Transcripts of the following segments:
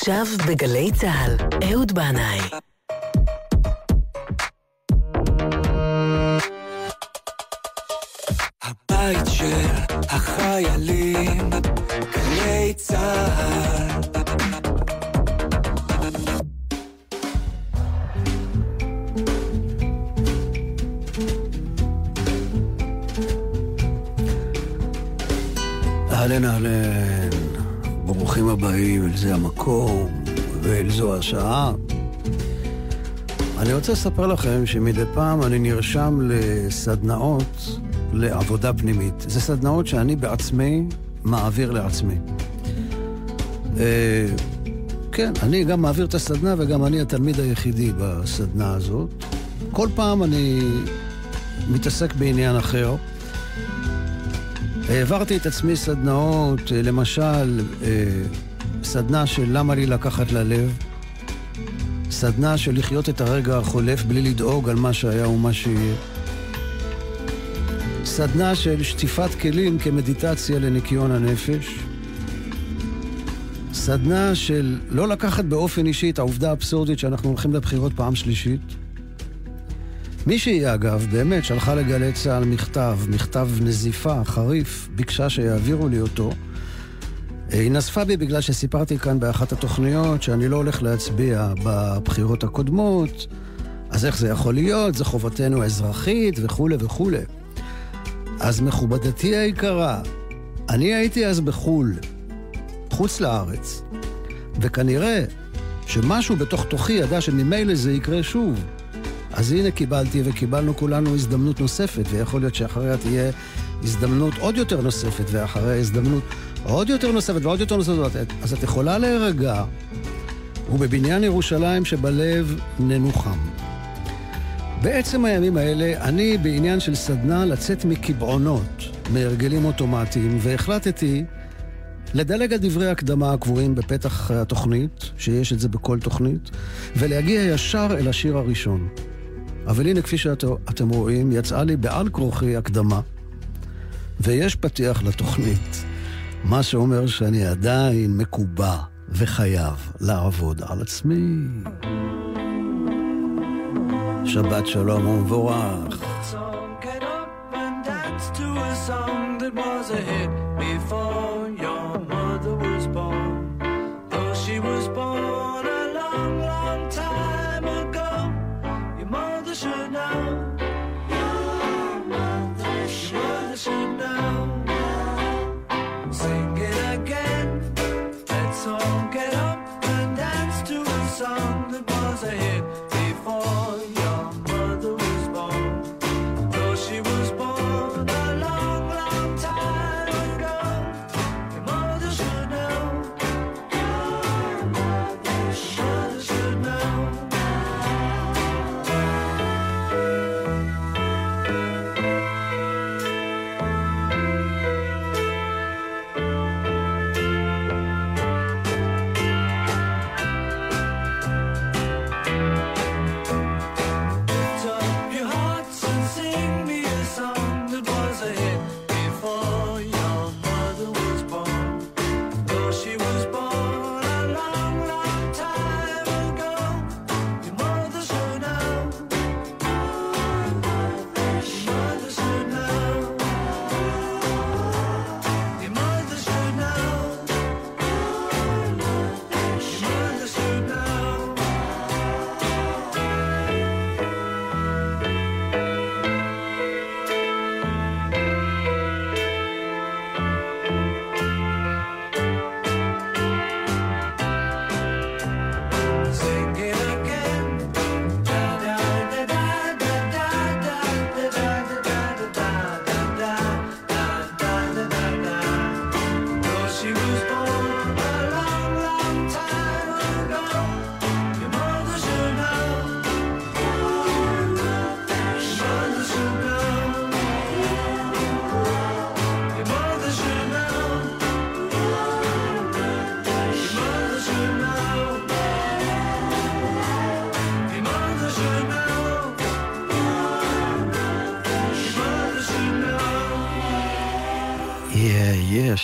עכשיו בגלי צה"ל, אהוד בנאי. זו השעה. אני רוצה לספר לכם שמדי פעם אני נרשם לסדנאות לעבודה פנימית. זה סדנאות שאני בעצמי מעביר לעצמי. אה, כן, אני גם מעביר את הסדנה וגם אני התלמיד היחידי בסדנה הזאת. כל פעם אני מתעסק בעניין אחר. העברתי את עצמי סדנאות, אה, למשל, אה, סדנה של למה לי לקחת ללב, סדנה של לחיות את הרגע החולף בלי לדאוג על מה שהיה ומה שיהיה. סדנה של שטיפת כלים כמדיטציה לניקיון הנפש. סדנה של לא לקחת באופן אישי את העובדה האבסורדית שאנחנו הולכים לבחירות פעם שלישית. מישהי, אגב, באמת שלחה לגלי צה"ל מכתב, מכתב נזיפה, חריף, ביקשה שיעבירו לי אותו. היא נזפה בי בגלל שסיפרתי כאן באחת התוכניות שאני לא הולך להצביע בבחירות הקודמות, אז איך זה יכול להיות? זו חובתנו האזרחית וכולי וכולי. אז מכובדתי היקרה, אני הייתי אז בחו"ל, חוץ לארץ, וכנראה שמשהו בתוך תוכי ידע שממילא זה יקרה שוב. אז הנה קיבלתי וקיבלנו כולנו הזדמנות נוספת, ויכול להיות שאחריה תהיה הזדמנות עוד יותר נוספת, ואחריה הזדמנות עוד יותר נוספת ועוד יותר נוספת. אז את יכולה להירגע, ובבניין ירושלים שבלב ננוחם. בעצם הימים האלה אני בעניין של סדנה לצאת מקבעונות, מהרגלים אוטומטיים, והחלטתי לדלג על דברי הקדמה הקבועים בפתח התוכנית, שיש את זה בכל תוכנית, ולהגיע ישר אל השיר הראשון. אבל הנה, כפי שאתם רואים, יצאה לי בעל כורחי הקדמה, ויש פתיח לתוכנית, מה שאומר שאני עדיין מקובע וחייב לעבוד על עצמי. שבת שלום ומבורך.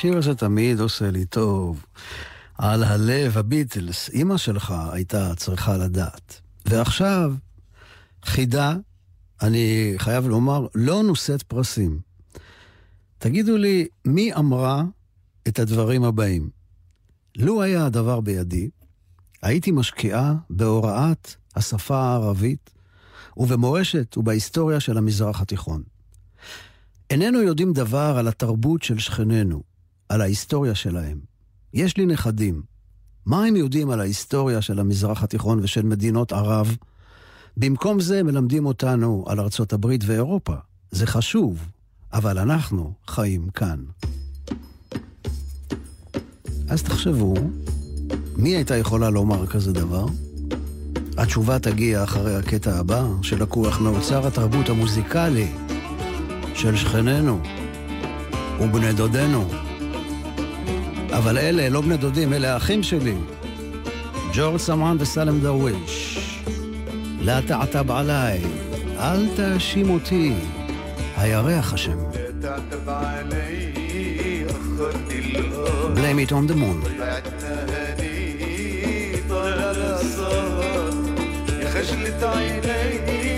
השיר הזה תמיד עושה לי טוב. על הלב, הביטלס. אימא שלך הייתה צריכה לדעת. ועכשיו, חידה, אני חייב לומר, לא נושאת פרסים. תגידו לי, מי אמרה את הדברים הבאים? לו היה הדבר בידי, הייתי משקיעה בהוראת השפה הערבית ובמורשת ובהיסטוריה של המזרח התיכון. איננו יודעים דבר על התרבות של שכנינו, על ההיסטוריה שלהם. יש לי נכדים. מה הם יודעים על ההיסטוריה של המזרח התיכון ושל מדינות ערב? במקום זה מלמדים אותנו על ארצות הברית ואירופה. זה חשוב, אבל אנחנו חיים כאן. אז תחשבו, מי הייתה יכולה לומר כזה דבר? התשובה תגיע אחרי הקטע הבא, שלקוח מאוצר התרבות המוזיקלי של שכנינו ובני דודינו. אבל אלה לא בני דודים, אלה האחים שלי. ג'ורג' סמרן וסלם דרוויש. לה תעתב עליי, אל תאשים אותי, הירח אשם. Blame it on the moon. خجلت عيني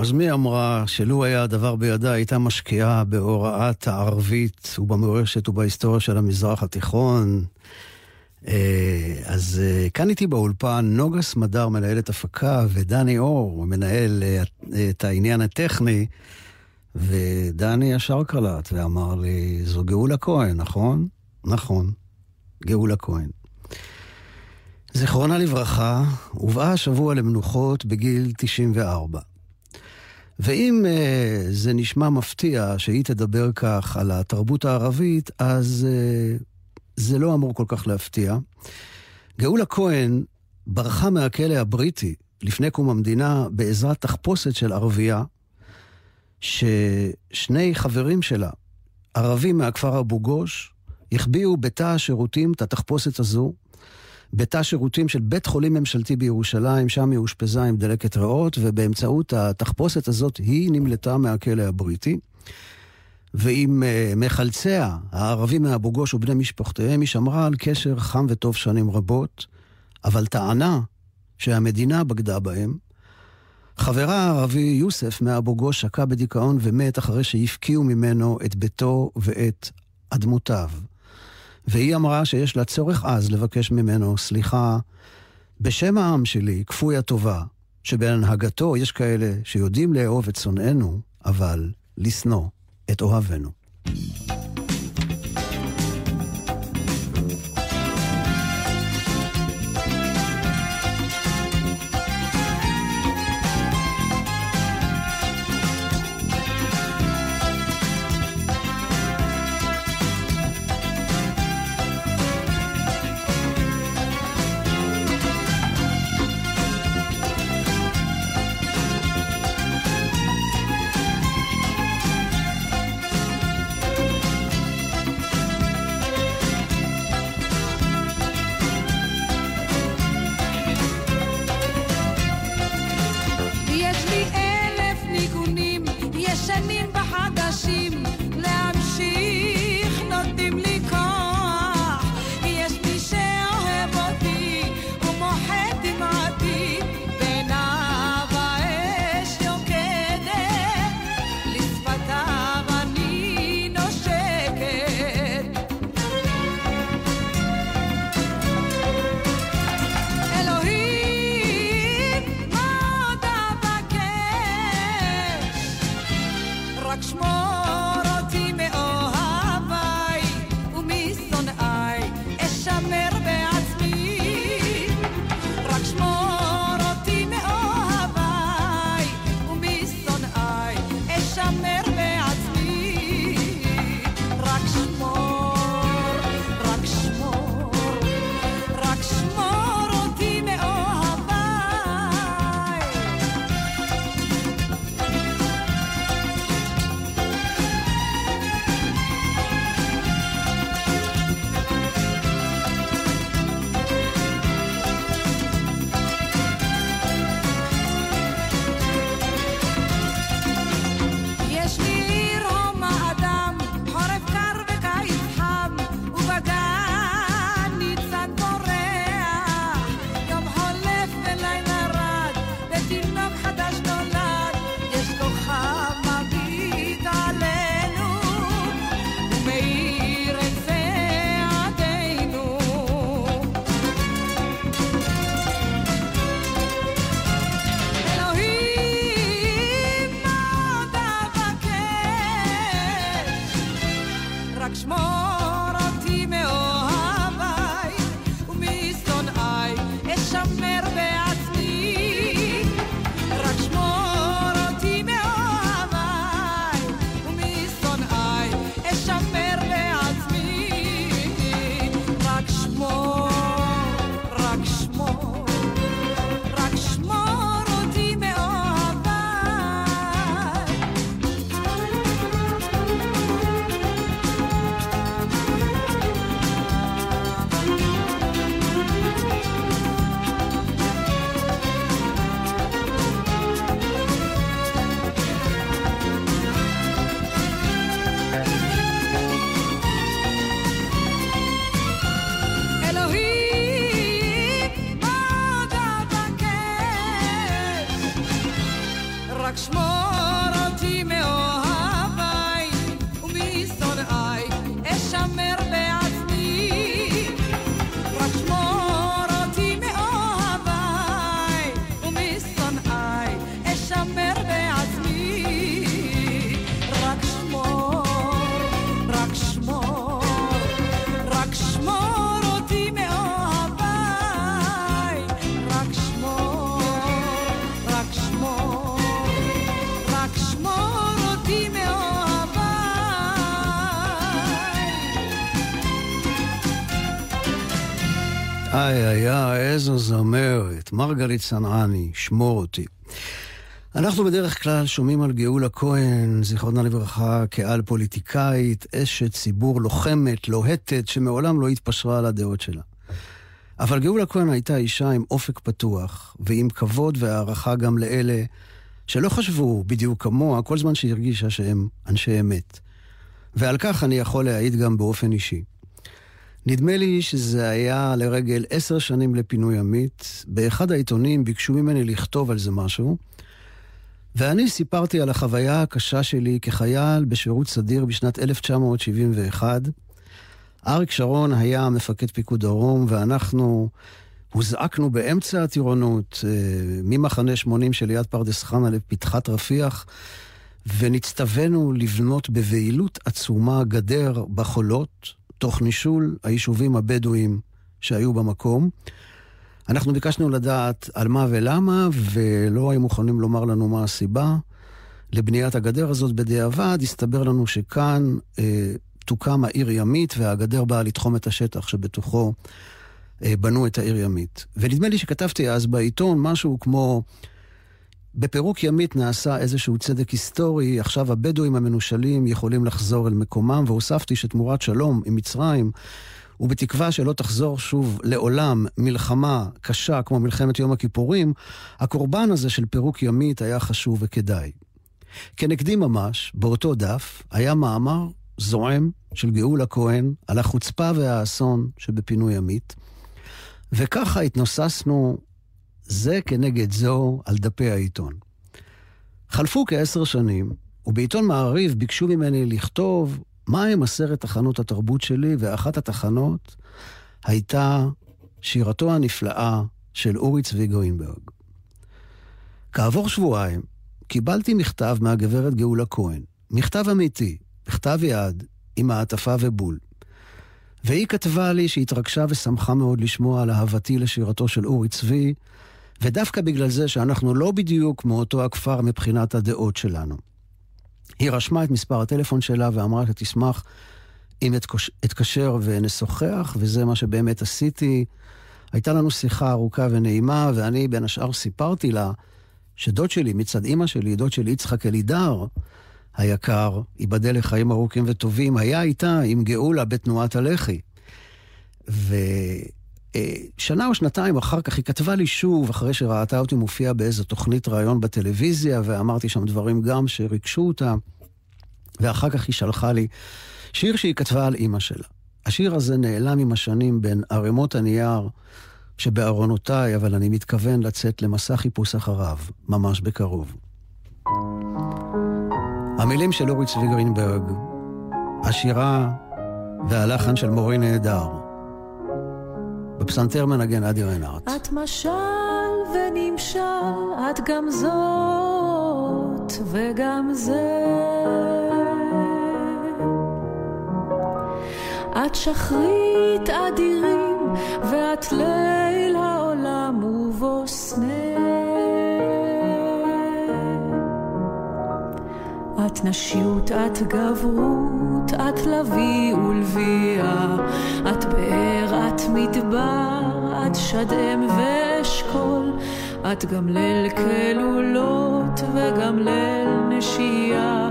אז מי אמרה שלו היה הדבר בידה, הייתה משקיעה בהוראת הערבית ובמורשת ובהיסטוריה של המזרח התיכון? אה, אז אה, כאן איתי באולפן נוגה סמדר, מנהלת הפקה, ודני אור, מנהל אה, את העניין הטכני, ודני ישר קלט ואמר לי, זו גאולה כהן, נכון? נכון, גאולה כהן. זיכרונה לברכה, הובאה השבוע למנוחות בגיל 94. ואם uh, זה נשמע מפתיע שהיא תדבר כך על התרבות הערבית, אז uh, זה לא אמור כל כך להפתיע. גאולה כהן ברחה מהכלא הבריטי לפני קום המדינה בעזרת תחפושת של ערבייה, ששני חברים שלה, ערבים מהכפר אבו גוש, החביאו בתא השירותים את התחפושת הזו, בתא שירותים של בית חולים ממשלתי בירושלים, שם היא אושפזה עם דלקת ריאות, ובאמצעות התחפושת הזאת היא נמלטה מהכלא הבריטי. ועם uh, מחלציה, הערבים מאבו גוש ובני משפחותיהם, היא שמרה על קשר חם וטוב שנים רבות, אבל טענה שהמדינה בגדה בהם. חברה הערבי יוסף מאבו גוש שקע בדיכאון ומת אחרי שהפקיעו ממנו את ביתו ואת אדמותיו. והיא אמרה שיש לה צורך עז לבקש ממנו סליחה בשם העם שלי, כפוי הטובה, שבהנהגתו יש כאלה שיודעים לאהוב את שונאינו, אבל לשנוא את אוהבינו. איי איי מרגלית צנעני, שמור אותי. אנחנו בדרך כלל שומעים על גאולה כהן, זיכרונה לברכה, כעל פוליטיקאית, אשת ציבור לוחמת, לוהטת, שמעולם לא התפשרה על הדעות שלה. אבל גאולה כהן הייתה אישה עם אופק פתוח, ועם כבוד והערכה גם לאלה שלא חשבו בדיוק כמוה, כל זמן שהרגישה שהם אנשי אמת. ועל כך אני יכול להעיד גם באופן אישי. נדמה לי שזה היה לרגל עשר שנים לפינוי עמית. באחד העיתונים ביקשו ממני לכתוב על זה משהו, ואני סיפרתי על החוויה הקשה שלי כחייל בשירות סדיר בשנת 1971. אריק שרון היה מפקד פיקוד דרום, ואנחנו הוזעקנו באמצע הטירונות, אה, ממחנה 80 שליד פרדס חנה לפתחת רפיח, ונצטווינו לבנות בבהילות עצומה גדר בחולות, תוך נישול היישובים הבדואיים שהיו במקום. אנחנו ביקשנו לדעת על מה ולמה, ולא היו מוכנים לומר לנו מה הסיבה לבניית הגדר הזאת. בדיעבד הסתבר לנו שכאן אה, תוקם העיר ימית, והגדר באה לתחום את השטח שבתוכו אה, בנו את העיר ימית. ונדמה לי שכתבתי אז בעיתון משהו כמו... בפירוק ימית נעשה איזשהו צדק היסטורי, עכשיו הבדואים המנושלים יכולים לחזור אל מקומם, והוספתי שתמורת שלום עם מצרים, ובתקווה שלא תחזור שוב לעולם מלחמה קשה כמו מלחמת יום הכיפורים, הקורבן הזה של פירוק ימית היה חשוב וכדאי. כנגדי ממש, באותו דף, היה מאמר זועם של גאולה כהן על החוצפה והאסון שבפינוי ימית, וככה התנוססנו זה כנגד זו על דפי העיתון. חלפו כעשר שנים, ובעיתון מעריב ביקשו ממני לכתוב מהם עשרת תחנות התרבות שלי, ואחת התחנות הייתה שירתו הנפלאה של אורי צבי גוינברג. כעבור שבועיים קיבלתי מכתב מהגברת גאולה כהן, מכתב אמיתי, בכתב יד, עם מעטפה ובול. והיא כתבה לי שהתרגשה ושמחה מאוד לשמוע על אהבתי לשירתו של אורי צבי, ודווקא בגלל זה שאנחנו לא בדיוק מאותו הכפר מבחינת הדעות שלנו. היא רשמה את מספר הטלפון שלה ואמרה שתשמח אם אתקשר ונשוחח, וזה מה שבאמת עשיתי. הייתה לנו שיחה ארוכה ונעימה, ואני בין השאר סיפרתי לה שדוד שלי, מצד אימא שלי, דוד שלי יצחק אלידר, היקר, ייבדל לחיים ארוכים וטובים, היה איתה עם גאולה בתנועת הלח"י. ושנה או שנתיים אחר כך היא כתבה לי שוב, אחרי שראתה אותי מופיע באיזו תוכנית ראיון בטלוויזיה, ואמרתי שם דברים גם שריגשו אותה, ואחר כך היא שלחה לי שיר שהיא כתבה על אימא שלה. השיר הזה נעלם עם השנים בין ערימות הנייר שבארונותיי, אבל אני מתכוון לצאת למסע חיפוש אחריו, ממש בקרוב. המילים של אורי צבי גרינברג, השירה והלחן של מורי נהדר. בפסנתר מנגן אדי רנארט. את משל ונמשל, את גם זאת וגם זה. את שחרית אדירים, ואת ליל העולם ובו סנה. את נשיות, את גברות, את לביא ולביאה, את באר, את מדבר, את שדם ואשכול, את גם ליל כלולות וגם ליל נשייה,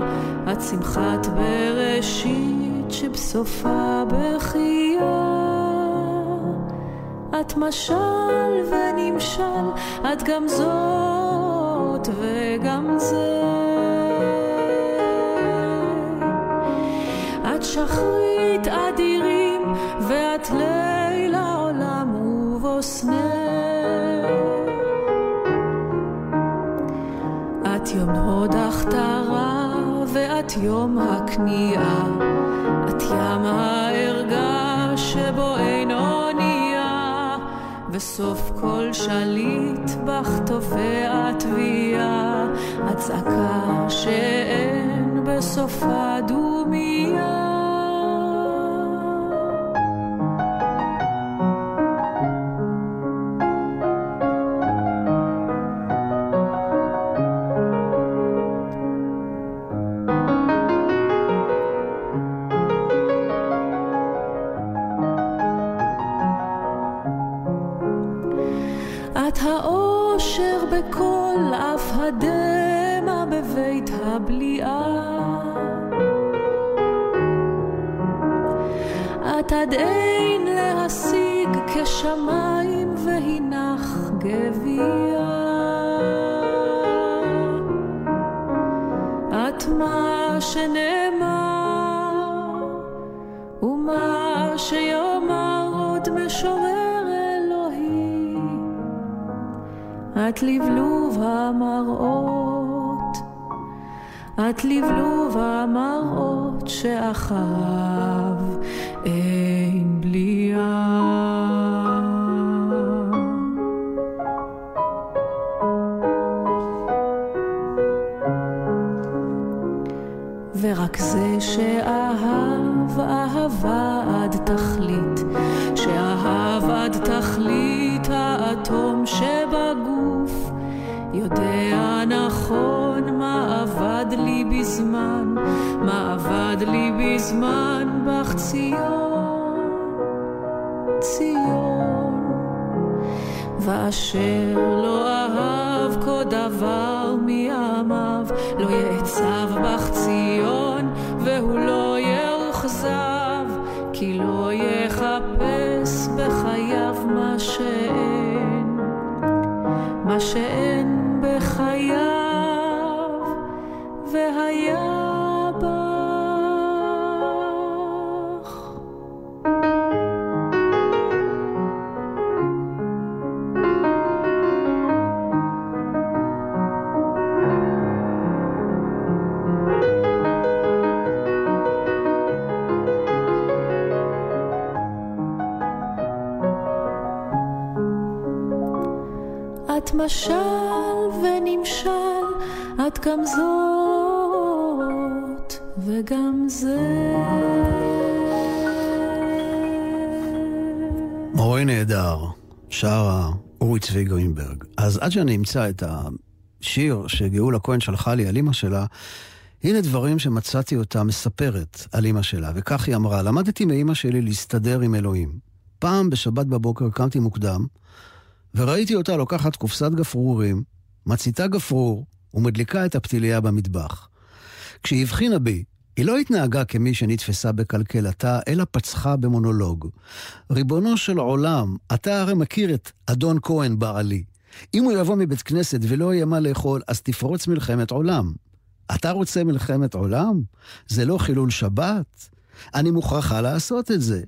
את שמחת בראשית שבסופה בכייה. את משל ונמשל, את גם זאת וגם זה. שחרית אדירים, ואת ליל העולם ובוסנה. את יום הוד הכתרה, ואת יום הכניעה, את ים הערגה שבו אין אונייה, וסוף כל שליט בך תופע תביעה, הצעקה שאין בסופה דומיה. לי בזמן, מה אבד לי בזמן בך ציון, ציון. ואשר לא אהב כל דבר מימיו, לא יעצב בך ציון, והוא לא יאוכזב, כי לא יחפש בחייו מה שאין, מה שאין משל ונמשל, את גם זאת וגם זה. מורה נהדר, שרה אורי צבי גרינברג. אז עד שאני אמצא את השיר שגאולה כהן שלחה לי על אימא שלה, הנה דברים שמצאתי אותה מספרת על אימא שלה, וכך היא אמרה, למדתי מאימא שלי להסתדר עם אלוהים. פעם בשבת בבוקר קמתי מוקדם, וראיתי אותה לוקחת קופסת גפרורים, מציתה גפרור ומדליקה את הפתיליה במטבח. כשהיא הבחינה בי, היא לא התנהגה כמי שנתפסה בקלקלתה, אלא פצחה במונולוג. ריבונו של עולם, אתה הרי מכיר את אדון כהן בעלי. אם הוא יבוא מבית כנסת ולא יהיה מה לאכול, אז תפרוץ מלחמת עולם. אתה רוצה מלחמת עולם? זה לא חילול שבת? אני מוכרחה לעשות את זה.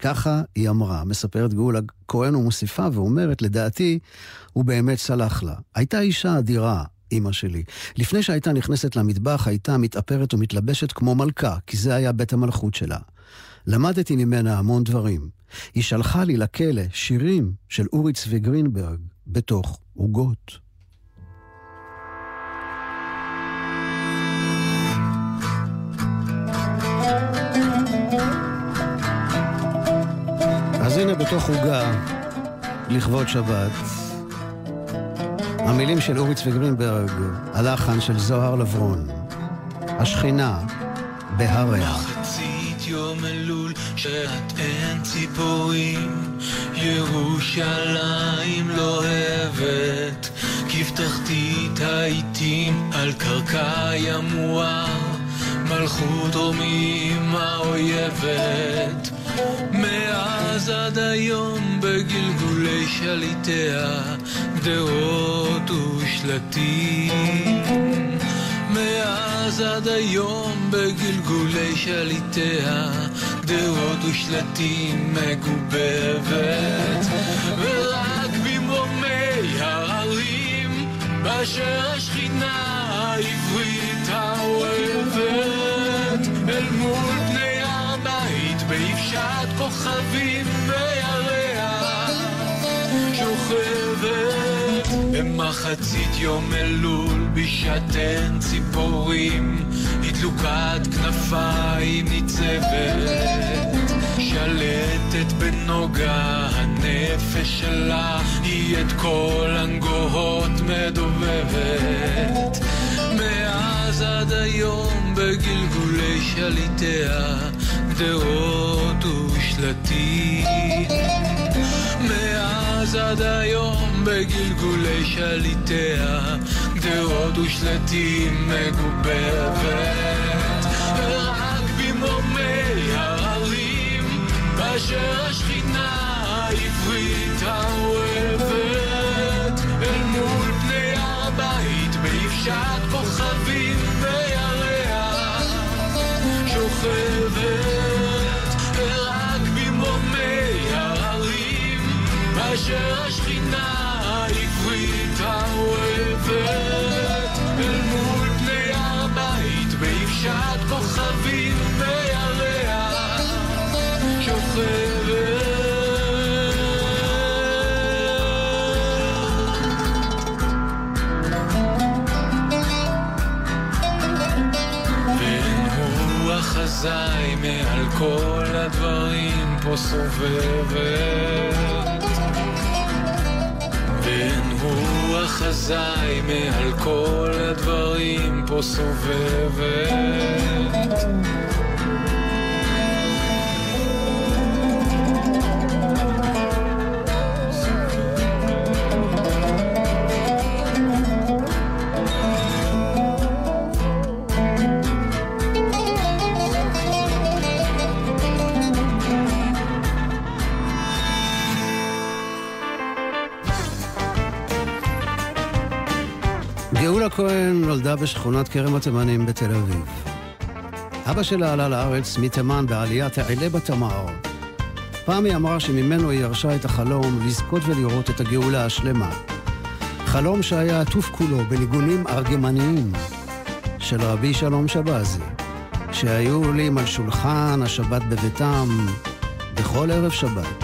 ככה היא אמרה, מספרת גאולה כהן ומוסיפה ואומרת, לדעתי, הוא באמת סלח לה. הייתה אישה אדירה, אימא שלי. לפני שהייתה נכנסת למטבח, הייתה מתאפרת ומתלבשת כמו מלכה, כי זה היה בית המלכות שלה. למדתי ממנה המון דברים. היא שלחה לי לכלא שירים של אורי צבי גרינברג בתוך עוגות. אז הנה בתוך עוגה, לכבוד שבת, המילים של אורי צבי גרינברג, הלחן של זוהר לברון, השכינה בהריה. יום אלול שאת אין ציפורים, ירושלים לוהבת, כבתחתית העיתים על קרקע מואר, מלכות רומים האויבת. מאז עד היום בגלגולי שליטיה, גדרות ושלטים. מאז עד היום בגלגולי שליטיה, גדרות ושלטים מגובבת. ורק במרומי ההרים, באשר השכינה מול פני הבית באבשת כוכבים וירח שוכבת במחצית יום אלול בשעתן ציפורים. היא דלוקת כנפיים ניצבת. שלטת בנוגה הנפש שלה היא את כל הנגוהות מדובבת. מאז עד היום בגלגולי שליטיה גדרות ושלטים. מאז עד היום בגלגולי שליטיה גדרות ושלטים מגובבת רק במרומי ההרים ורק אשר השכינה העברית האוהבת, אל מול פני הבית, באבשת כוכבים וירח, שוכבת. אזי מעל כל הדברים פה סובבת אזי מעל כל הדברים פה סובבת נולדה בשכונת כרם התימנים בתל אביב. אבא שלה עלה לארץ מתימן בעליית העלה בתמר. פעם היא אמרה שממנו היא ירשה את החלום לזכות ולראות את הגאולה השלמה. חלום שהיה עטוף כולו בניגונים ארגמניים של רבי שלום שבזי, שהיו עולים על שולחן השבת בביתם בכל ערב שבת.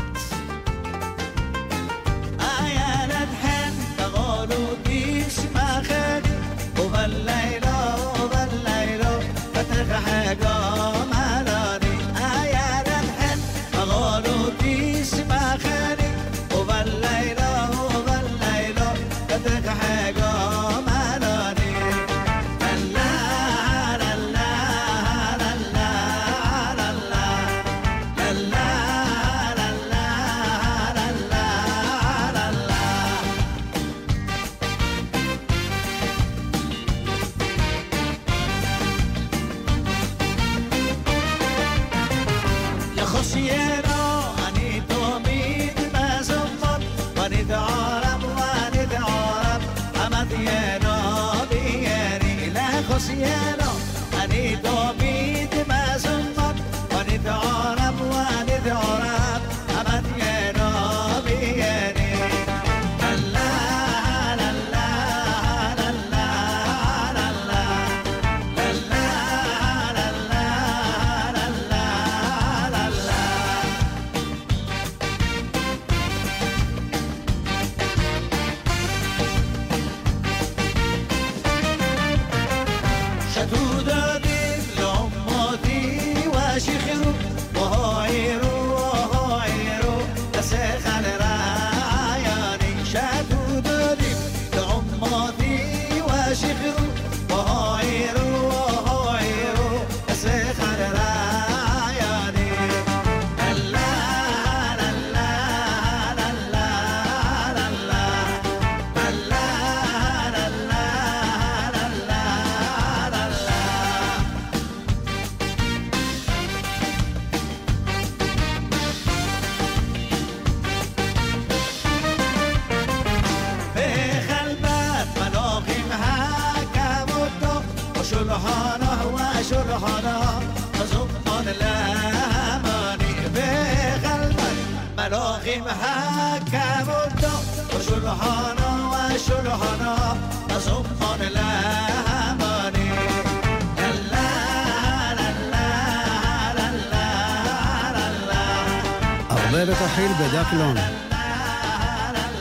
בדקלון.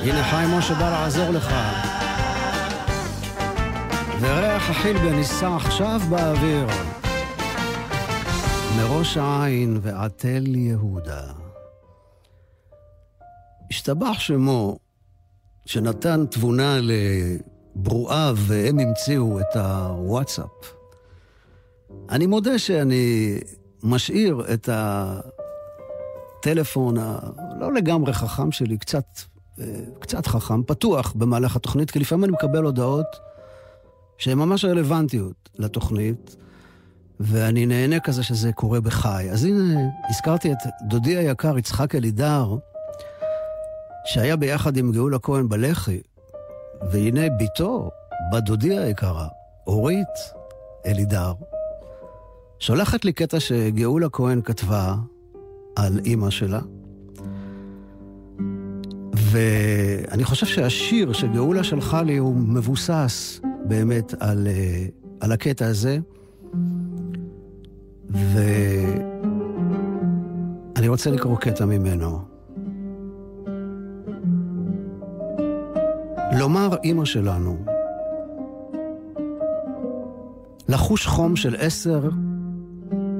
הנה חיים משה בא לעזור לך. וריח החילבה נישא עכשיו באוויר. מראש העין ועד תל יהודה. השתבח שמו, שנתן תבונה לברואיו, והם המציאו את הוואטסאפ. אני מודה שאני משאיר את הטלפון הלא לגמרי חכם שלי, קצת, אה, קצת חכם, פתוח במהלך התוכנית, כי לפעמים אני מקבל הודעות שהן ממש רלוונטיות לתוכנית, ואני נהנה כזה שזה קורה בחי. אז הנה, הזכרתי את דודי היקר יצחק אלידר, שהיה ביחד עם גאולה כהן בלח"י, והנה בתו, בת דודי היקרה, אורית אלידר, שולחת לי קטע שגאולה כהן כתבה על אימא שלה, ואני חושב שהשיר שגאולה שלחה לי הוא מבוסס באמת על, אה, על הקטע הזה, ואני רוצה לקרוא קטע ממנו. לומר אימא שלנו, לחוש חום של עשר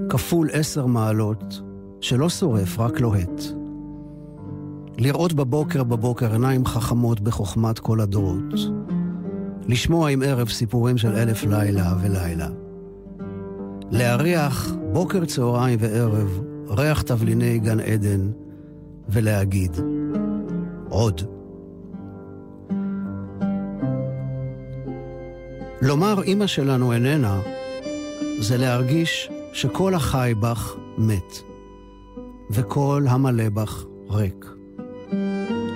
כפול עשר מעלות, שלא שורף, רק לוהט. לראות בבוקר בבוקר עיניים חכמות בחוכמת כל הדורות. לשמוע עם ערב סיפורים של אלף לילה ולילה. להריח בוקר, צהריים וערב ריח תבליני גן עדן, ולהגיד, עוד. לומר אמא שלנו איננה, זה להרגיש שכל החי בך מת, וכל המלא בך ריק,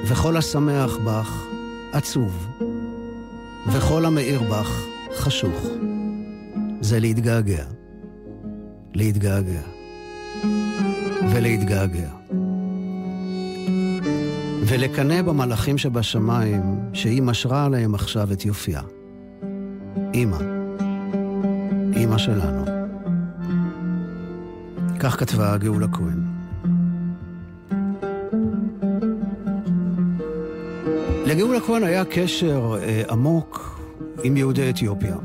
וכל השמח בך עצוב, וכל המאיר בך חשוך. זה להתגעגע, להתגעגע, ולהתגעגע. ולקנא במלאכים שבשמיים, שהיא משרה עליהם עכשיו את יופייה. אמא, אמא שלנו. כך כתבה גאולה כהן. לגאולה כהן היה קשר אה, עמוק עם יהודי אתיופיה.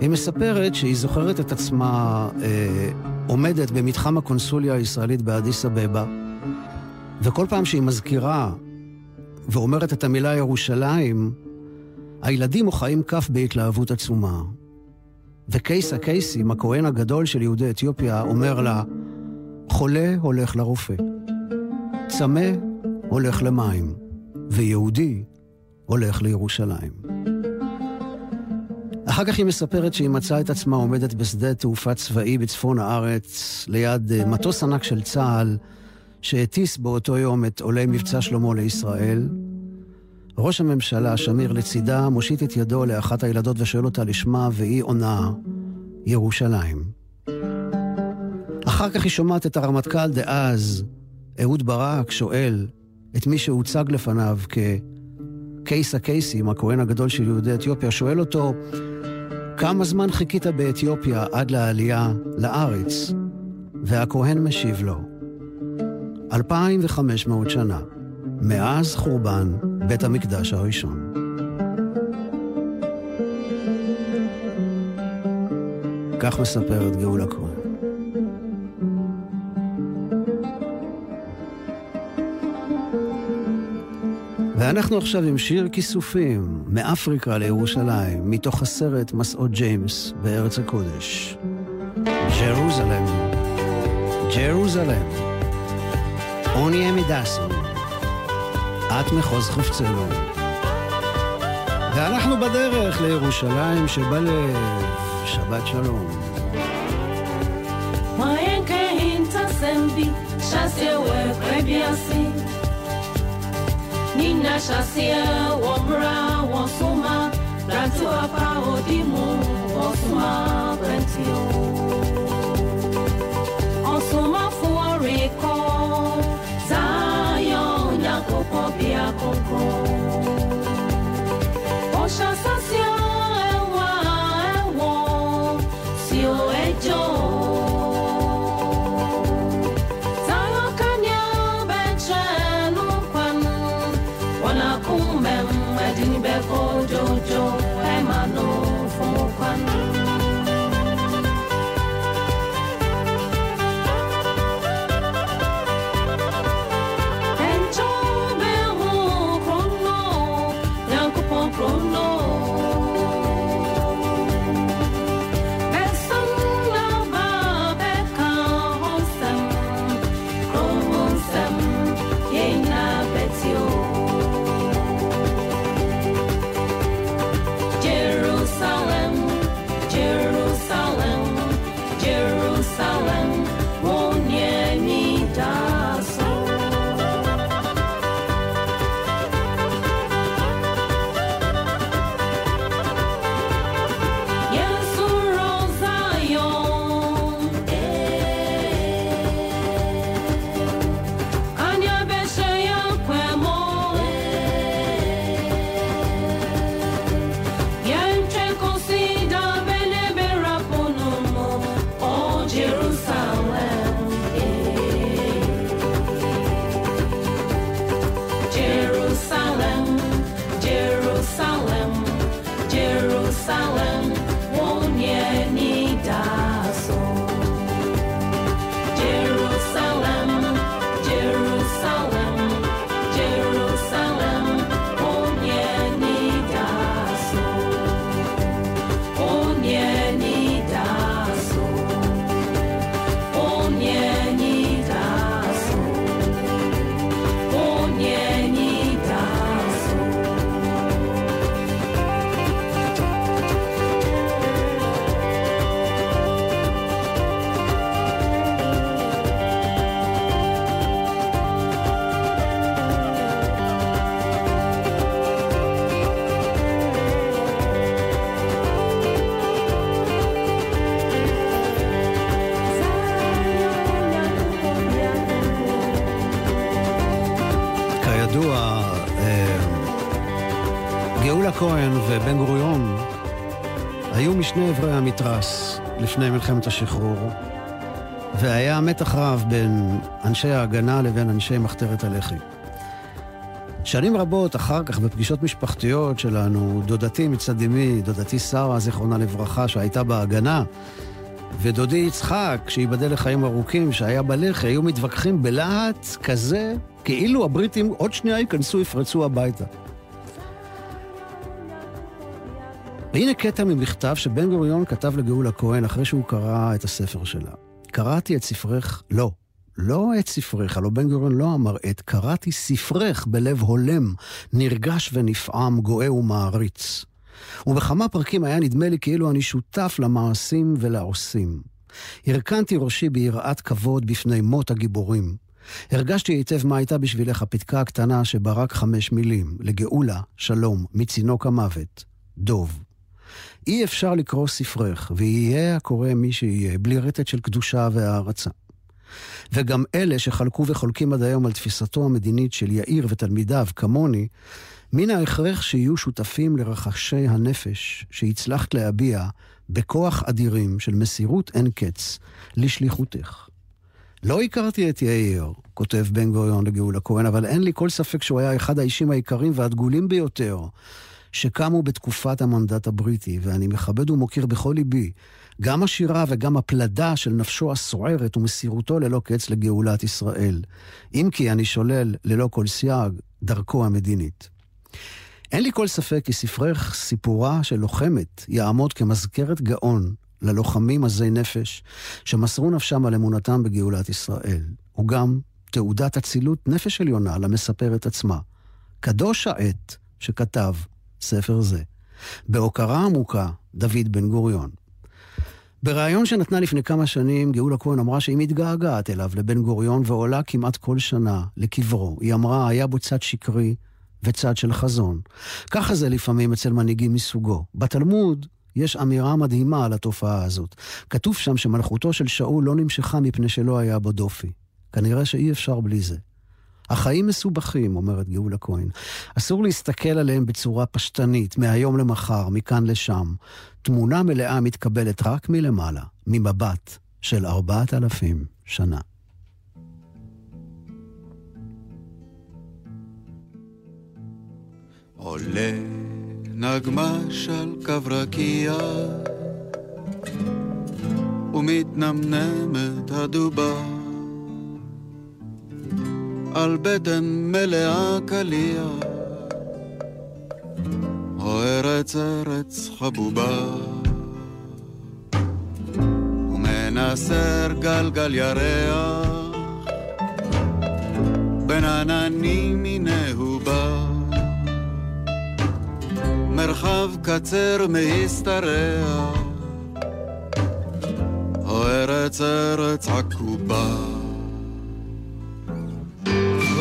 היא מספרת שהיא זוכרת את עצמה אה, עומדת במתחם הקונסוליה הישראלית באדיס אבבה, וכל פעם שהיא מזכירה ואומרת את המילה ירושלים, הילדים מוחאים כף בהתלהבות עצומה. וקייסה קייסים, הכהן הגדול של יהודי אתיופיה, אומר לה, חולה הולך לרופא, צמא הולך למים, ויהודי הולך לירושלים. אחר כך היא מספרת שהיא מצאה את עצמה עומדת בשדה תעופה צבאי בצפון הארץ, ליד אה, מטוס ענק של צה"ל, שהטיס באותו יום את עולי מבצע שלמה לישראל. ראש הממשלה, שמיר לצידה, מושיט את ידו לאחת הילדות ושואל אותה לשמה, והיא עונה, ירושלים. אחר כך היא שומעת את הרמטכ"ל דאז, אהוד ברק, שואל את מי שהוצג לפניו כקייס הקייסים, הכהן הגדול של יהודי אתיופיה, שואל אותו, כמה זמן חיכית באתיופיה עד לעלייה לארץ? והכהן משיב לו, 2,500 שנה, מאז חורבן בית המקדש הראשון. כך מספרת גאולה כהן. ואנחנו עכשיו עם שיר כיסופים, מאפריקה לירושלים, מתוך הסרט מסעות ג'יימס בארץ הקודש. ג'רוזלם, ג'רוזלם, עוני אמידסו, את מחוז חפצנו. ואנחנו בדרך לירושלים שבלב, שבת שלום. Mayenke hinta sembi, shase we kwebiasi. Inashasia wobra wosuma Ratua paodimu wosuma brentio Osuma fuoriko Zayo nyakopo biakoko משני אברי המתרס לפני מלחמת השחרור, והיה מתח רב בין אנשי ההגנה לבין אנשי מחתרת הלח"י. שנים רבות אחר כך, בפגישות משפחתיות שלנו, דודתי מצד אמי, דודתי שרה, זיכרונה לברכה, שהייתה בהגנה, ודודי יצחק, שייבדל לחיים ארוכים, שהיה בלח"י, היו מתווכחים בלהט כזה, כאילו הבריטים עוד שנייה ייכנסו, יפרצו הביתה. והנה קטע ממכתב שבן גוריון כתב לגאולה כהן אחרי שהוא קרא את הספר שלה. קראתי את ספרך, לא, לא את ספרך, הלוא בן גוריון לא אמר את, קראתי ספרך בלב הולם, נרגש ונפעם, גואה ומעריץ. ובכמה פרקים היה נדמה לי כאילו אני שותף למעשים ולעושים. הרכנתי ראשי ביראת כבוד בפני מות הגיבורים. הרגשתי היטב מה הייתה בשבילך הפתקה הקטנה שבה רק חמש מילים, לגאולה, שלום, מצינוק המוות, דוב. אי אפשר לקרוא ספרך, ויהיה הקורא מי שיהיה, בלי רטט של קדושה והערצה. וגם אלה שחלקו וחולקים עד היום על תפיסתו המדינית של יאיר ותלמידיו, כמוני, מן ההכרח שיהיו שותפים לרחשי הנפש שהצלחת להביע בכוח אדירים של מסירות אין קץ לשליחותך. לא הכרתי את יאיר, כותב בן גוריון לגאולה כהן, אבל אין לי כל ספק שהוא היה אחד האישים היקרים והדגולים ביותר שקמו בתקופת המנדט הבריטי, ואני מכבד ומוקיר בכל ליבי גם השירה וגם הפלדה של נפשו הסוערת ומסירותו ללא קץ לגאולת ישראל. אם כי אני שולל ללא כל סייג דרכו המדינית. אין לי כל ספק כי ספרך סיפורה של לוחמת יעמוד כמזכרת גאון ללוחמים עזי נפש שמסרו נפשם על אמונתם בגאולת ישראל. הוא גם תעודת אצילות נפש עליונה למספרת עצמה. קדוש העת שכתב ספר זה. בהוקרה עמוקה, דוד בן גוריון. בריאיון שנתנה לפני כמה שנים, גאולה כהן אמרה שהיא מתגעגעת אליו, לבן גוריון, ועולה כמעט כל שנה לקברו. היא אמרה, היה בו צד שקרי וצד של חזון. ככה זה לפעמים אצל מנהיגים מסוגו. בתלמוד יש אמירה מדהימה על התופעה הזאת. כתוב שם שמלכותו של שאול לא נמשכה מפני שלא היה בו דופי. כנראה שאי אפשר בלי זה. החיים מסובכים, אומרת גאולה כהן. אסור להסתכל עליהם בצורה פשטנית, מהיום למחר, מכאן לשם. תמונה מלאה מתקבלת רק מלמעלה, ממבט של ארבעת אלפים שנה. עולה נגמש על קו רקיע ומתנמנמת הדובה על בטן מלאה קליע. או ארץ ארץ חבובה. ומנסר גלגל ירח. בין עננים מינהו בא. מרחב קצר מהשתרע או ארץ ארץ עקובה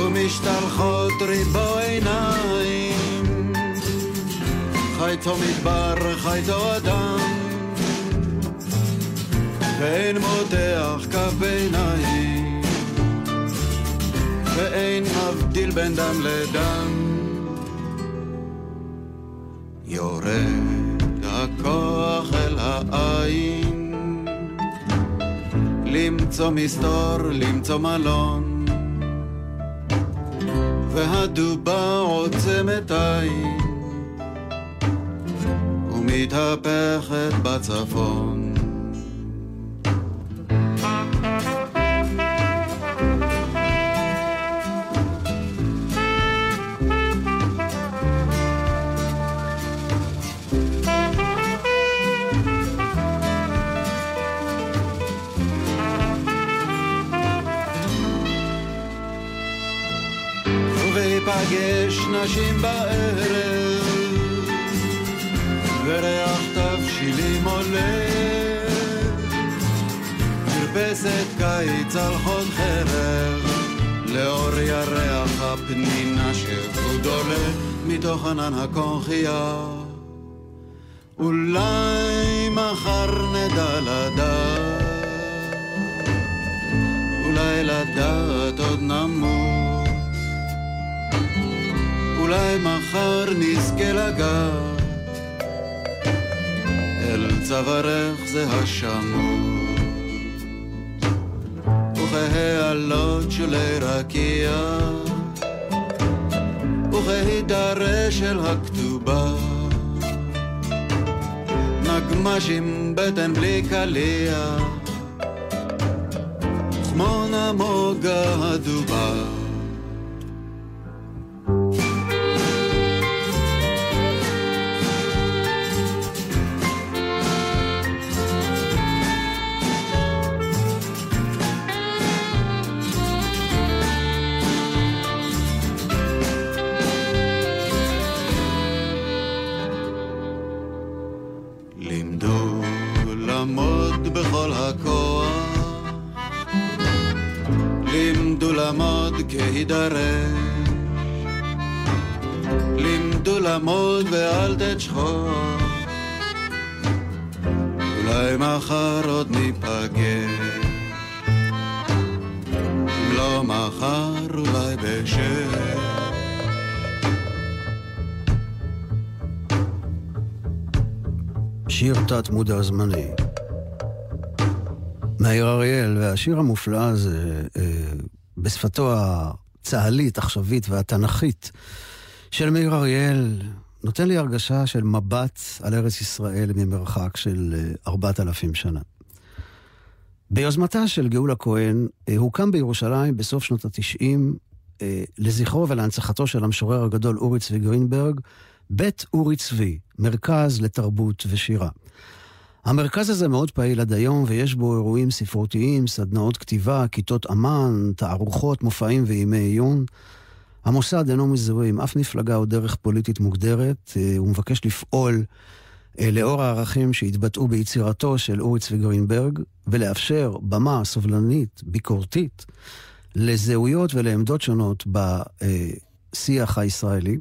ומשתלחות ריבו עיניים. חייתו מדבר, חייתו אדם. ואין מותח כף ביניים ואין מבדיל בין דם לדם. יורד הכוח אל העין. למצוא מסתור, למצוא מלון והדובה עוצמת עין ומתהפכת בצפון ובהיפגש נשים בערב וריח תבשילים עולה. מרפסת קיץ על חוד חרב לאור ירח הפנינה שחוד עולה מתוך ענן הקונכייה. אולי מחר נדע לדעת אולי לדעת עוד נמות אולי מחר נזכה לגעת. אל צווארך זה השמור וכהעלות שולי רקיע וכהידרה של הכתובה. נגמש עם בטן בלי קליע כמו נמוגה הדובה כהידרש, לימדו לעמוד ואל תשחור, אולי מחר עוד ניפגש, אם לא מחר אולי בשש. שיר תת מודע זמני. מאיר אריאל, והשיר המופלא הזה, אה, בשפתו הצה"לית, עכשווית והתנ"כית של מאיר אריאל, נותן לי הרגשה של מבט על ארץ ישראל ממרחק של אה, ארבעת אלפים שנה. ביוזמתה של גאולה כהן, אה, הוקם בירושלים בסוף שנות התשעים, אה, לזכרו ולהנצחתו של המשורר הגדול אורי צבי גרינברג, בית אורי צבי, מרכז לתרבות ושירה. המרכז הזה מאוד פעיל עד היום, ויש בו אירועים ספרותיים, סדנאות כתיבה, כיתות אמן, תערוכות, מופעים וימי עיון. המוסד אינו מזוהה עם אף מפלגה או דרך פוליטית מוגדרת, אה, הוא מבקש לפעול אה, לאור הערכים שהתבטאו ביצירתו של אורי צבי גרינברג, ולאפשר במה סובלנית, ביקורתית, לזהויות ולעמדות שונות בשיח הישראלי.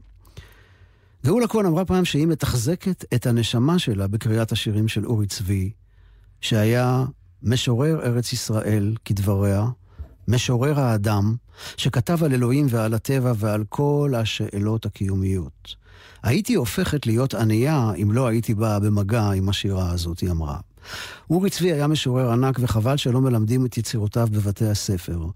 גאולה כהן אמרה פעם שהיא מתחזקת את הנשמה שלה בקריאת השירים של אורי צבי, שהיה משורר ארץ ישראל, כדבריה, משורר האדם, שכתב על אלוהים ועל הטבע ועל כל השאלות הקיומיות. הייתי הופכת להיות ענייה אם לא הייתי באה במגע עם השירה הזאת, היא אמרה. אורי צבי היה משורר ענק וחבל שלא מלמדים את יצירותיו בבתי הספר.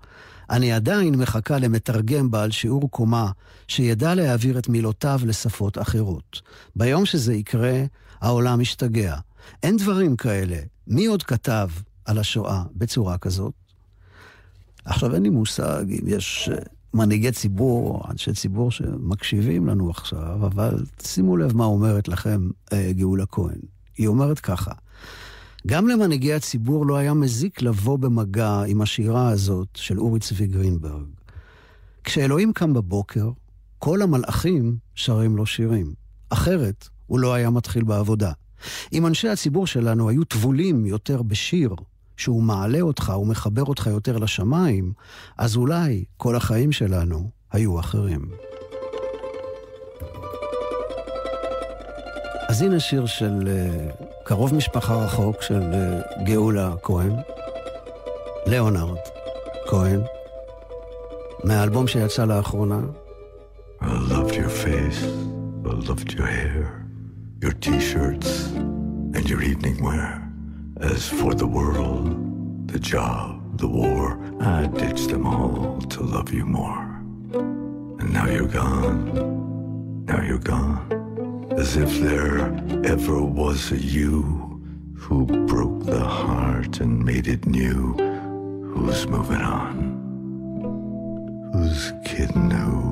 אני עדיין מחכה למתרגם בעל שיעור קומה, שידע להעביר את מילותיו לשפות אחרות. ביום שזה יקרה, העולם ישתגע. אין דברים כאלה. מי עוד כתב על השואה בצורה כזאת? עכשיו אין לי מושג אם יש אה, מנהיגי ציבור אנשי ציבור שמקשיבים לנו עכשיו, אבל שימו לב מה אומרת לכם אה, גאולה כהן. היא אומרת ככה, גם למנהיגי הציבור לא היה מזיק לבוא במגע עם השירה הזאת של אורי צבי גרינברג. כשאלוהים קם בבוקר, כל המלאכים שרים לו שירים. אחרת, הוא לא היה מתחיל בעבודה. אם אנשי הציבור שלנו היו טבולים יותר בשיר, שהוא מעלה אותך ומחבר אותך יותר לשמיים, אז אולי כל החיים שלנו היו אחרים. אז הנה שיר של uh, קרוב משפחה רחוק של uh, גאולה כהן, ליאונרד כהן, מהאלבום שיצא לאחרונה. I loved your face, I loved your hair, your t-shirts and your evening wear. As for the world, the job, the war, I ditched them all to love you more. And now you're gone, now you're gone. As if there ever was a you who broke the heart and made it new. Who's moving on? Who's kidding who?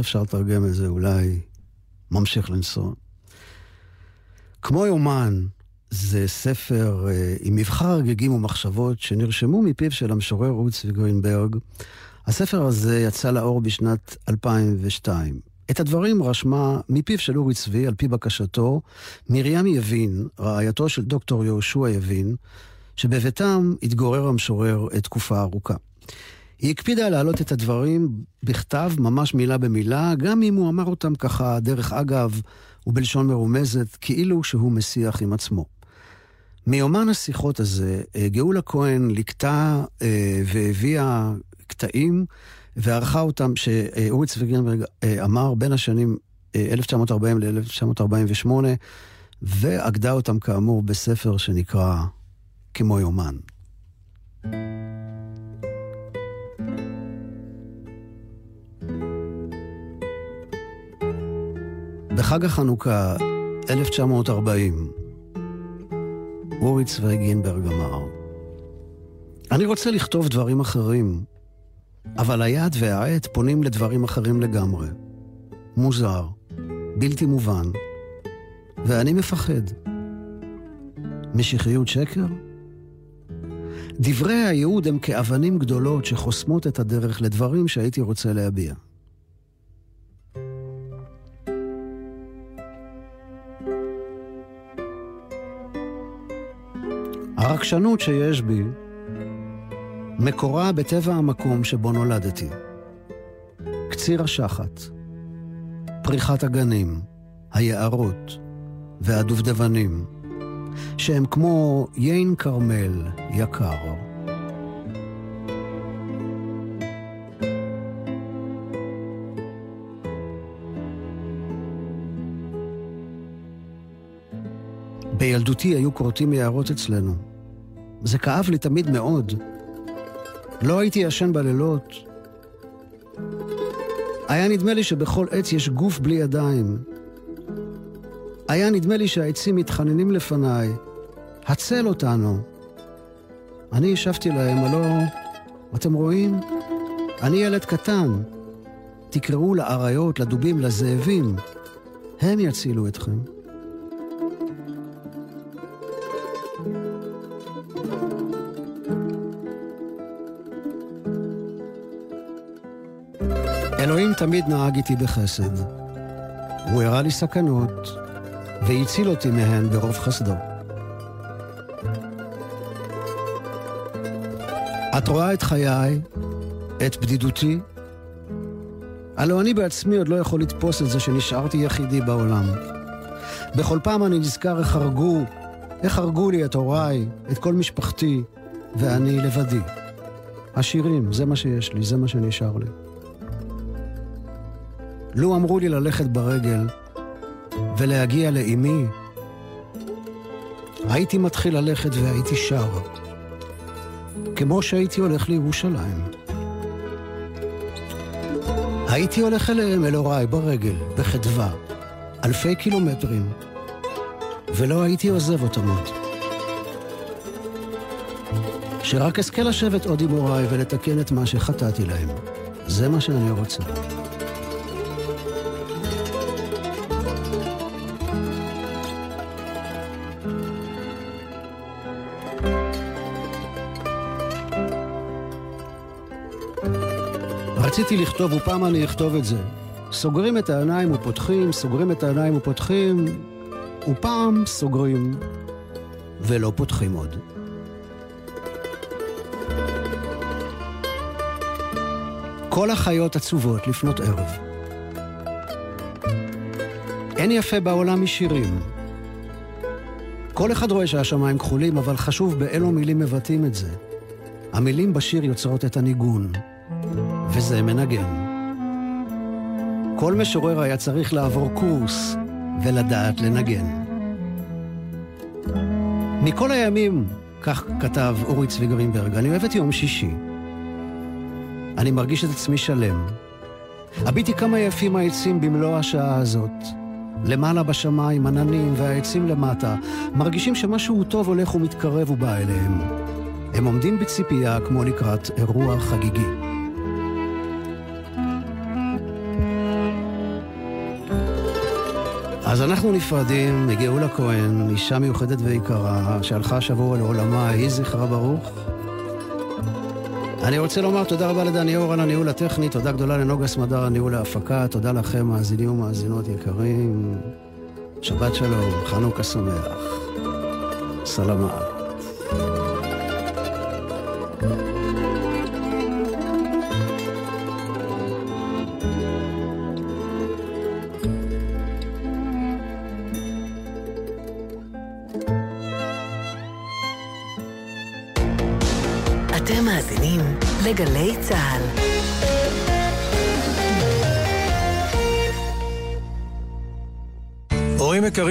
אפשר לתרגם את זה? אולי ממשיך לנסוע. כמו יומן, זה ספר אה, עם מבחר הרגגים ומחשבות שנרשמו מפיו של המשורר רות צבי גרינברג. הספר הזה יצא לאור בשנת 2002. את הדברים רשמה מפיו של אורי צבי, על פי בקשתו, מרים יבין, רעייתו של דוקטור יהושע יבין, שבביתם התגורר המשורר תקופה ארוכה. היא הקפידה להעלות את הדברים בכתב, ממש מילה במילה, גם אם הוא אמר אותם ככה, דרך אגב, ובלשון מרומזת, כאילו שהוא משיח עם עצמו. מיומן השיחות הזה, אה, גאולה כהן לקטה אה, והביאה קטעים וערכה אותם, שאורי צבי גרינברג אה, אמר בין השנים אה, 1940 ל-1948, ואגדה אותם כאמור בספר שנקרא כמו יומן. בחג החנוכה 1940, אורי צבי גינברג אמר, אני רוצה לכתוב דברים אחרים, אבל היד והעט פונים לדברים אחרים לגמרי. מוזר, בלתי מובן, ואני מפחד. משיחיות שקר? דברי הייעוד הם כאבנים גדולות שחוסמות את הדרך לדברים שהייתי רוצה להביע. הרגשנות שיש בי מקורה בטבע המקום שבו נולדתי. קציר השחת, פריחת הגנים, היערות והדובדבנים, שהם כמו יין כרמל יקר. בילדותי היו כורתים יערות אצלנו. זה כאב לי תמיד מאוד. לא הייתי ישן בלילות. היה נדמה לי שבכל עץ יש גוף בלי ידיים. היה נדמה לי שהעצים מתחננים לפניי, הצל אותנו. אני השבתי להם, הלא, אתם רואים? אני ילד קטן. תקראו לאריות, לדובים, לזאבים. הם יצילו אתכם. תמיד נהג איתי בחסד. הוא הראה לי סכנות, והציל אותי מהן ברוב חסדו. את רואה את חיי, את בדידותי? הלא אני בעצמי עוד לא יכול לתפוס את זה שנשארתי יחידי בעולם. בכל פעם אני נזכר איך הרגו, איך הרגו לי את הוריי, את כל משפחתי, ואני לבדי. השירים, זה מה שיש לי, זה מה שנשאר לי. לו אמרו לי ללכת ברגל ולהגיע לאימי, הייתי מתחיל ללכת והייתי שר, כמו שהייתי הולך לירושלים. הייתי הולך אליהם, אל הוריי, ברגל, בחדווה, אלפי קילומטרים, ולא הייתי עוזב אותם עוד. שרק אזכה לשבת עוד עם הוריי ולתקן את מה שחטאתי להם. זה מה שאני רוצה. רציתי לכתוב, ופעם אני אכתוב את זה. סוגרים את העיניים ופותחים, סוגרים את העיניים ופותחים, ופעם סוגרים ולא פותחים עוד. כל החיות עצובות לפנות ערב. אין יפה בעולם משירים. כל אחד רואה שהשמיים כחולים, אבל חשוב באילו מילים מבטאים את זה. המילים בשיר יוצרות את הניגון, וזה מנגן. כל משורר היה צריך לעבור קורס ולדעת לנגן. מכל הימים, כך כתב אורי צבי גרינברג, אני אוהב את יום שישי. אני מרגיש את עצמי שלם. הביטי כמה יפים העצים במלוא השעה הזאת. למעלה בשמיים, עננים והעצים למטה, מרגישים שמשהו טוב הולך ומתקרב ובא אליהם. הם עומדים בציפייה כמו לקראת אירוע חגיגי. אז אנחנו נפרדים מגאולה כהן, אישה מיוחדת ויקרה, שהלכה השבוע לעולמה, יהי זכרה ברוך. אני רוצה לומר תודה רבה לדני אור על הניהול הטכני, תודה גדולה לנוגה סמדר על ניהול ההפקה, תודה לכם מאזינים ומאזינות יקרים. שבת שלום, חנוכה שמח. סלמה.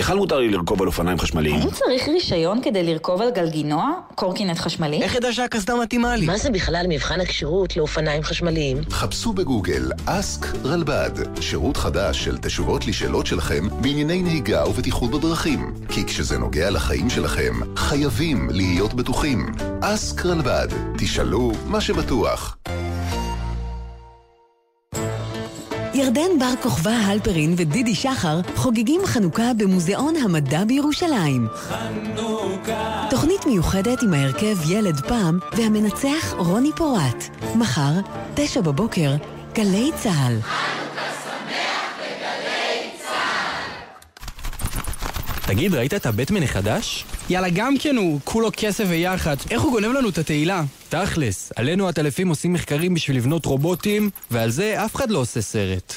היכן מותר לי לרכוב על אופניים חשמליים? האם צריך רישיון כדי לרכוב על גלגינוע? קורקינט חשמלי? איך ידע שהקסדה מתאימה לי? מה זה בכלל מבחן הכשירות לאופניים חשמליים? חפשו בגוגל אסק רלב"ד, שירות חדש של תשובות לשאלות שלכם בענייני נהיגה ובטיחות בדרכים. כי כשזה נוגע לחיים שלכם, חייבים להיות בטוחים. אסק רלב"ד, תשאלו מה שבטוח. ירדן בר כוכבא הלפרין ודידי שחר חוגגים חנוכה במוזיאון המדע בירושלים. חנוכה תוכנית מיוחדת עם ההרכב ילד פעם והמנצח רוני פורט. מחר, תשע בבוקר, גלי צה"ל. תגיד, ראית את הבטמן החדש? יאללה, גם כן הוא, כולו כסף ויח"צ. איך הוא גונב לנו את התהילה? תכלס, עלינו הטלפים עושים מחקרים בשביל לבנות רובוטים, ועל זה אף אחד לא עושה סרט.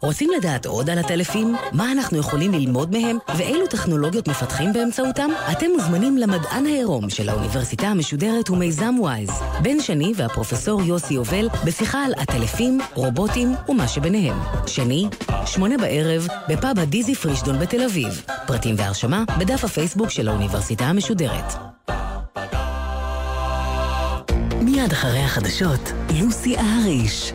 רוצים לדעת עוד על הטלפים? מה אנחנו יכולים ללמוד מהם? ואילו טכנולוגיות מפתחים באמצעותם? אתם מוזמנים למדען העירום של האוניברסיטה המשודרת ומיזם וויז. בן שני והפרופסור יוסי יובל בשיחה על הטלפים, רובוטים ומה שביניהם. שני, שמונה בערב, בפאב הדיזי פרישדון בתל אביב. פרטים והרשמה בדף הפייסבוק של האוניברסיטה המשודרת. מיד אחרי החדשות, לוסי אהריש.